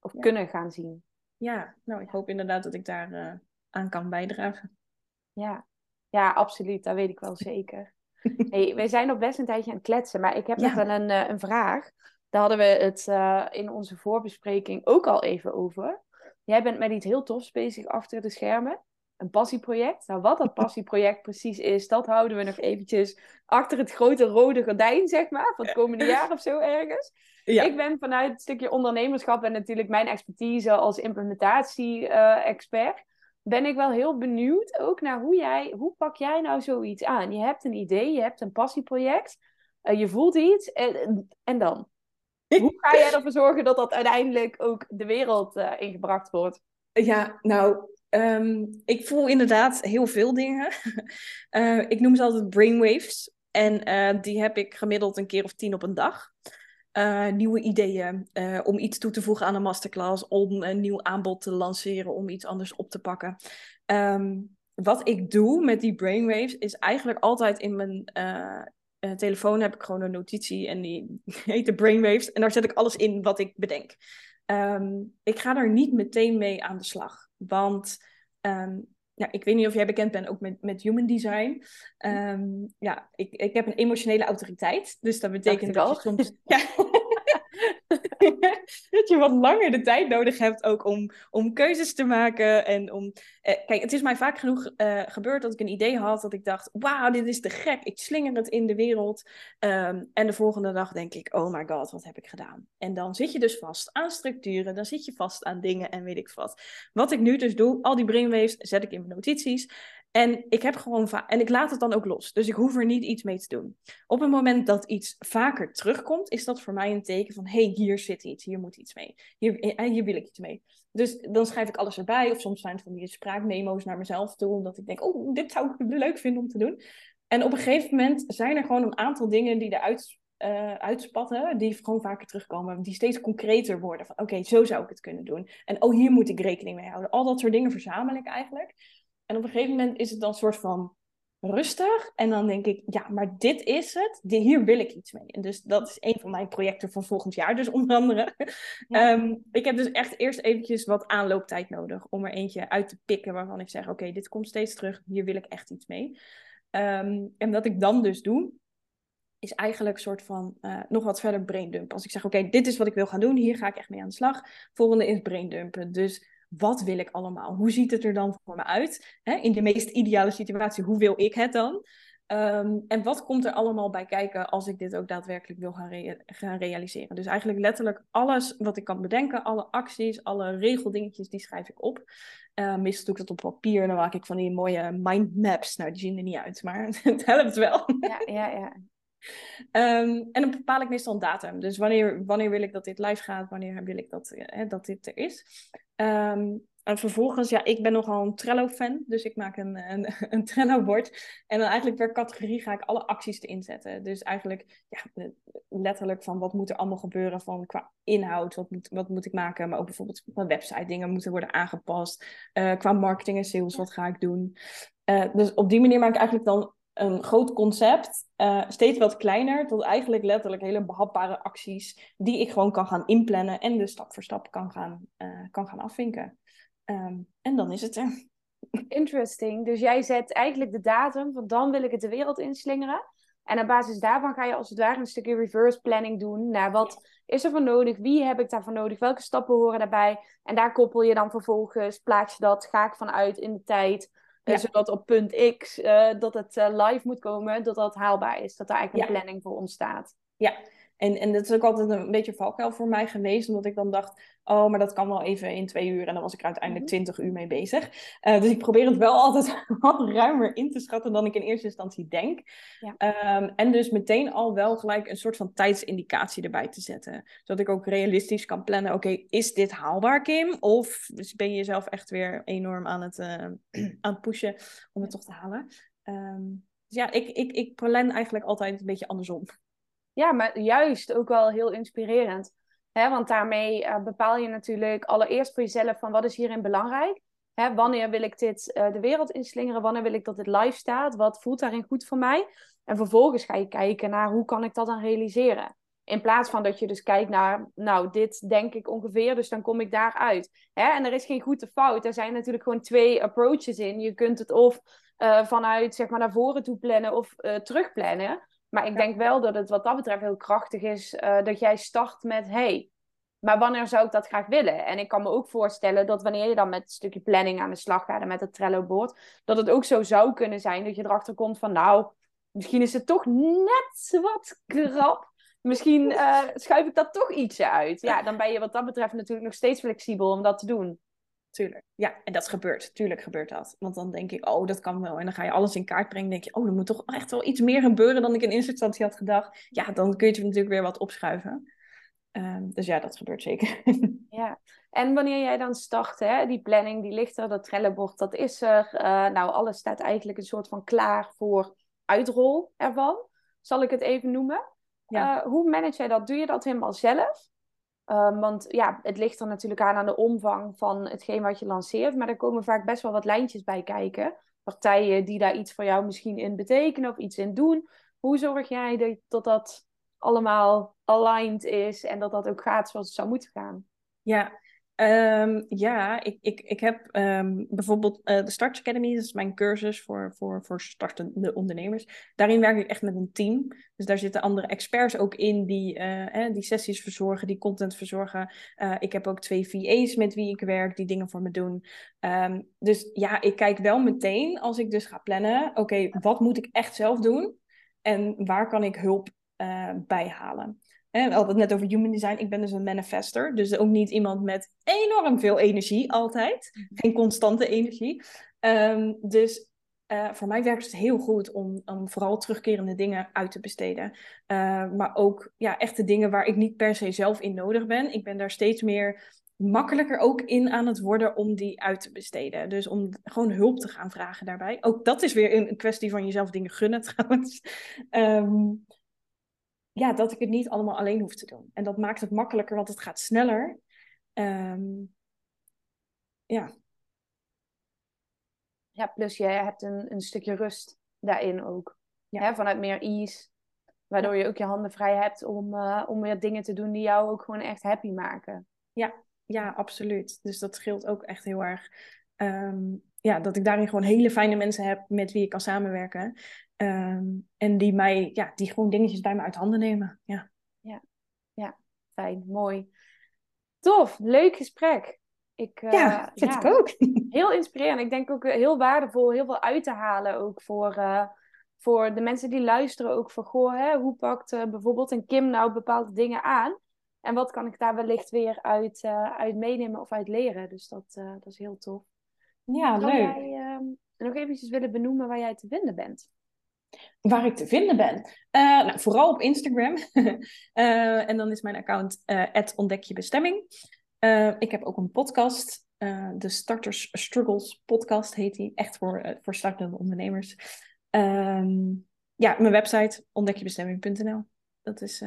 Of ja. kunnen gaan zien. Ja, nou ik hoop inderdaad dat ik daar uh, aan kan bijdragen. Ja. ja, absoluut. Dat weet ik wel zeker. hey, we zijn nog best een tijdje aan het kletsen, maar ik heb nog wel een, uh, een vraag. Daar hadden we het in onze voorbespreking ook al even over. jij bent met iets heel tofs bezig achter de schermen. Een passieproject. Nou, wat dat passieproject precies is, dat houden we nog eventjes achter het grote rode gordijn, zeg maar, van het komende jaar of zo ergens. Ja. Ik ben vanuit het stukje ondernemerschap en natuurlijk mijn expertise als implementatie-expert, ben ik wel heel benieuwd ook naar hoe jij, hoe pak jij nou zoiets aan? Je hebt een idee, je hebt een passieproject, uh, je voelt iets en, en dan? Hoe ga jij ervoor zorgen dat dat uiteindelijk ook de wereld uh, ingebracht wordt? Ja, nou, ehm, ik voel inderdaad heel veel dingen. uh, ik noem ze altijd brainwaves. En uh, die heb ik gemiddeld een keer of tien op een dag. nieuwe ideeën om iets toe te voegen aan een masterclass, om een nieuw aanbod te lanceren, om iets anders op te pakken. Um, wat ik doe met die brainwaves is eigenlijk altijd in mijn, telefoon heb ik gewoon een notitie en die heet de Brainwaves. En daar zet ik alles in wat ik bedenk. Um, ik ga er niet meteen mee aan de slag. Want um, ja, ik weet niet of jij bekend bent ook met, met human design. Um, ja, ik, ik heb een emotionele autoriteit. Dus dat betekent dat, dat je soms... Ja, je wat langer de tijd nodig hebt ook om, om keuzes te maken. En om, eh, kijk, het is mij vaak genoeg uh, gebeurd dat ik een idee had dat ik dacht, wauw, dit is te gek. Ik slinger het in de wereld. Um, en de volgende dag denk ik, oh my god, wat heb ik gedaan? En dan zit je dus vast aan structuren, dan zit je vast aan dingen en weet ik wat. Wat ik nu dus doe, al die brainwaves zet ik in mijn notities. En ik heb gewoon en ik laat het dan ook los. Dus ik hoef er niet iets mee te doen. Op het moment dat iets vaker terugkomt, is dat voor mij een teken van: hey, hier zit iets, hier moet iets mee. Hier, eh, hier wil ik iets mee. Dus dan schrijf ik alles erbij. Of soms zijn het van die spraakmemo's naar mezelf toe, omdat ik denk: oh, dit zou ik leuk vinden om te doen. En op een gegeven moment zijn er gewoon een aantal dingen die eruit uh, uitspatten, die gewoon vaker terugkomen, die steeds concreter worden. Van oké, zo zou ik het kunnen doen. En oh, hier moet ik rekening mee houden. Al dat soort dingen verzamel ik eigenlijk. En op een gegeven moment is het dan een soort van rustig. En dan denk ik, ja, maar dit is het. Hier wil ik iets mee. En dus dat is een van mijn projecten voor volgend jaar, dus onder andere. Ehm, ik heb dus echt eerst eventjes wat aanlooptijd nodig om er eentje uit te pikken waarvan ik zeg, oké, dit komt steeds terug. Hier wil ik echt iets mee. Ehm, en wat ik dan dus doe, is eigenlijk een soort van uh, nog wat verder braindumpen. Als ik zeg, oké, dit is wat ik wil gaan doen, hier ga ik echt mee aan de slag. Volgende is braindumpen. Dus wat wil ik allemaal? Hoe ziet het er dan voor me uit? In de meest ideale situatie, hoe wil ik het dan? Um, en wat komt er allemaal bij kijken als ik dit ook daadwerkelijk wil gaan, gaan, realiseren? Dus eigenlijk letterlijk alles wat ik kan bedenken, alle acties, alle regeldingetjes, die schrijf ik op. Uh, meestal doe ik dat op papier en dan maak ik van die mooie mindmaps. Nou, die zien er niet uit, maar het helpt wel. Ja, ja, ja. Um, en dan bepaal ik meestal een datum. Dus wanneer, wanneer wil ik dat dit live gaat, wanneer wil ik dat, uh, dat dit er is. Um, en vervolgens, ja, ik ben nogal een Trello-fan, dus ik maak een, een, een Trello-bord. En dan eigenlijk per categorie ga ik alle acties erin zetten. Dus eigenlijk ja, letterlijk van wat moet er allemaal gebeuren van qua inhoud, wat moet, wat moet ik maken. Maar ook bijvoorbeeld mijn website dingen moeten worden aangepast. Uh, qua marketing en sales, wat ga ik doen. Uh, dus op die manier maak ik eigenlijk dan een groot concept, uh, steeds wat kleiner, tot eigenlijk letterlijk hele behapbare acties die ik gewoon kan gaan inplannen en dus stap voor stap kan gaan, uh, kan gaan afvinken. Um, en dan is het er. Interesting. Dus jij zet eigenlijk de datum van dan wil ik het de wereld inslingeren. En op basis daarvan ga je als het ware een stukje reverse planning doen naar wat is er voor nodig, wie heb ik daarvoor nodig, welke stappen horen daarbij. En daar koppel je dan vervolgens, plaats je dat, ga ik vanuit in de tijd ja. Zodat op punt X uh, dat het uh, live moet komen, dat dat haalbaar is. Dat er eigenlijk een planning voor ontstaat. Ja, en, en dat is ook altijd een beetje valkuil voor mij geweest, omdat ik dan dacht, oh, maar dat kan wel even in twee uur. En dan was ik er uiteindelijk mhm. twintig uur mee bezig. Uh, dus ik probeer het wel altijd wat ruimer in te schatten dan ik in eerste instantie denk. Ja. Um, en dus meteen al wel gelijk een soort van tijdsindicatie erbij te zetten. Zodat ik ook realistisch kan plannen, oké, is dit haalbaar, Kim? Of ben je jezelf echt weer enorm aan het, uh, aan het pushen om het toch te halen? Um, dus ja, ik, ik, ik plan eigenlijk altijd een beetje andersom. Ja, maar juist ook wel heel inspirerend. Want daarmee uh, bepaal je natuurlijk allereerst voor jezelf van wat is hierin belangrijk. Wanneer wil ik dit uh, de wereld inslingeren? Wanneer wil ik dat dit live staat? Wat voelt daarin goed voor mij? En vervolgens ga je kijken naar hoe kan ik dat dan realiseren. In plaats van dat je dus kijkt naar, nou, dit denk ik ongeveer, dus dan kom ik daaruit. Hè? En er is geen goed fout. Er zijn natuurlijk gewoon twee approaches in. Je kunt het of uh, vanuit, zeg maar, naar voren toe plannen of terugplannen. Maar ik denk wel dat het wat dat betreft heel krachtig is uh, dat jij start met: hey, Maar wanneer zou ik dat graag willen? En ik kan me ook voorstellen dat wanneer je dan met een stukje planning aan de slag gaat en met het Trello-board, dat het ook zo zou kunnen zijn dat je erachter komt van, nou, misschien is het toch net wat krap. Misschien uh, schuif ik dat toch ietsje uit. Ja, dan ben je wat dat betreft natuurlijk nog steeds flexibel om dat te doen. Tuurlijk. Ja, en dat gebeurt. Tuurlijk gebeurt dat. Want dan denk ik, oh, dat kan wel. En dan ga je alles in kaart brengen. denk je, oh, er moet toch echt wel iets meer gebeuren dan ik in eerste instantie had gedacht. Ja, dan kun je het natuurlijk weer wat opschuiven. Ehm, dus ja, dat gebeurt zeker. ja, en wanneer jij dan start, hè, die planning, die ligt er, dat trellenbord, dat is er. Uh, nou, alles staat eigenlijk een soort van klaar voor uitrol ervan, zal ik het even noemen. Ja. Uh, hoe manage jij dat? Doe je dat helemaal zelf? Um, want ja, het ligt er natuurlijk aan aan de omvang van hetgeen wat je lanceert. Maar er komen vaak best wel wat lijntjes bij kijken. Partijen die daar iets voor jou misschien in betekenen of iets in doen. Hoe zorg jij dat dat allemaal aligned is en dat dat ook gaat zoals het zou moeten gaan? Ja, Um, ja, ik, ik, ik heb um, bijvoorbeeld uh, de Start Academy, dat is mijn cursus voor, voor, voor startende ondernemers. Daarin werk ik echt met een team. Dus daar zitten andere experts ook in die, uh, die sessies verzorgen, die content verzorgen. Uh, ik heb ook twee VA's met wie ik werk, die dingen voor me doen. Um, dus ja, ik kijk wel meteen als ik dus ga plannen, oké, wat moet ik echt zelf doen? En waar kan ik hulp bij halen? We hadden het net over human design. Ik ben dus een manifester. Dus ook niet iemand met enorm veel energie altijd. Mhm. Geen constante energie. Um, dus uh, voor mij werkt het heel goed om, om vooral terugkerende dingen uit te besteden. Uh, maar ook ja, echte dingen waar ik niet per se zelf in nodig ben. Ik ben daar steeds meer makkelijker ook in aan het worden om die uit te besteden. Dus om gewoon hulp te gaan vragen daarbij. Ook dat is weer een, kwestie van jezelf dingen gunnen trouwens. Um, ja, dat ik het niet allemaal alleen hoef te doen. En dat maakt het makkelijker, want het gaat sneller. Um, ja. Ja, plus je hebt een, een stukje rust daarin ook. Ja. Hè, vanuit meer ease. Waardoor je ook je handen vrij hebt om, uh, om weer dingen te doen die jou ook gewoon echt happy maken. Ja, ja, absoluut. Dus dat scheelt ook echt heel erg. Um, ja, dat ik daarin gewoon hele fijne mensen heb met wie ik kan samenwerken. Um, en die mij, ja, die gewoon dingetjes bij me uit handen nemen. Ja, ja, ja fijn, mooi. Tof, leuk gesprek. Ik, uh, ja, vind ja, ik ook. Heel inspirerend. Ik denk ook heel waardevol, heel veel uit te halen ook voor, uh, voor de mensen die luisteren. Ook voor, goh, hè, hoe pakt uh, bijvoorbeeld een Kim nou bepaalde dingen aan? En wat kan ik daar wellicht weer uit, uit meenemen of uit leren? Dus dat, dat is heel tof. Ja, Zou leuk. jij ehm, nog eventjes willen benoemen waar jij te vinden bent? Waar ik te vinden ben? Uh, nou, vooral op Instagram. uh, en dan is mijn account uh, ontdekjebestemming. ik heb ook een podcast. de Starters Struggles podcast heet die. Echt voor, voor startende ondernemers. Um, ja, mijn website ontdekjebestemming.nl. Dat is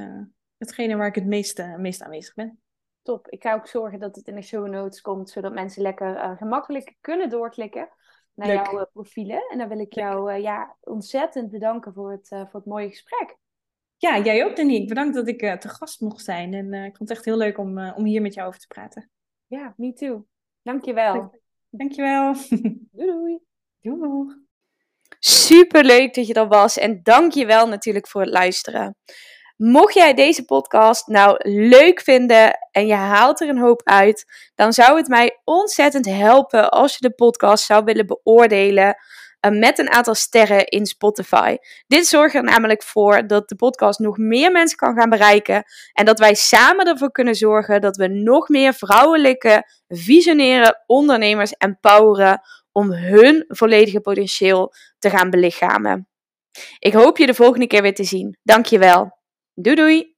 hetgene waar ik het meest, meest aanwezig ben. Top. Ik ga ook zorgen dat het in de show notes komt, zodat mensen lekker gemakkelijk kunnen doorklikken naar jouw eh, profielen. En dan wil ik jou uh, ja, ontzettend bedanken voor het, uh, voor het mooie gesprek. Ja, jij ook, Danique. Bedankt dat ik te gast mocht zijn. En ik vond het echt heel leuk om, om hier met jou over te praten. Ja, me too. Dankjewel. Dankjewel. Doei doei. Doei. Super leuk dat je er was. En dankjewel natuurlijk voor het luisteren. Mocht jij deze podcast nou leuk vinden en je haalt er een hoop uit, dan zou het mij ontzettend helpen als je de podcast zou willen beoordelen uh, met een aantal sterren in Spotify. Dit zorgt er namelijk voor dat de podcast nog meer mensen kan gaan bereiken en dat wij samen ervoor kunnen zorgen dat we nog meer vrouwelijke, visionaire ondernemers empoweren om hun volledige potentieel te gaan belichamen. Ik hoop je de volgende keer weer te zien. Dankjewel. Doei doei!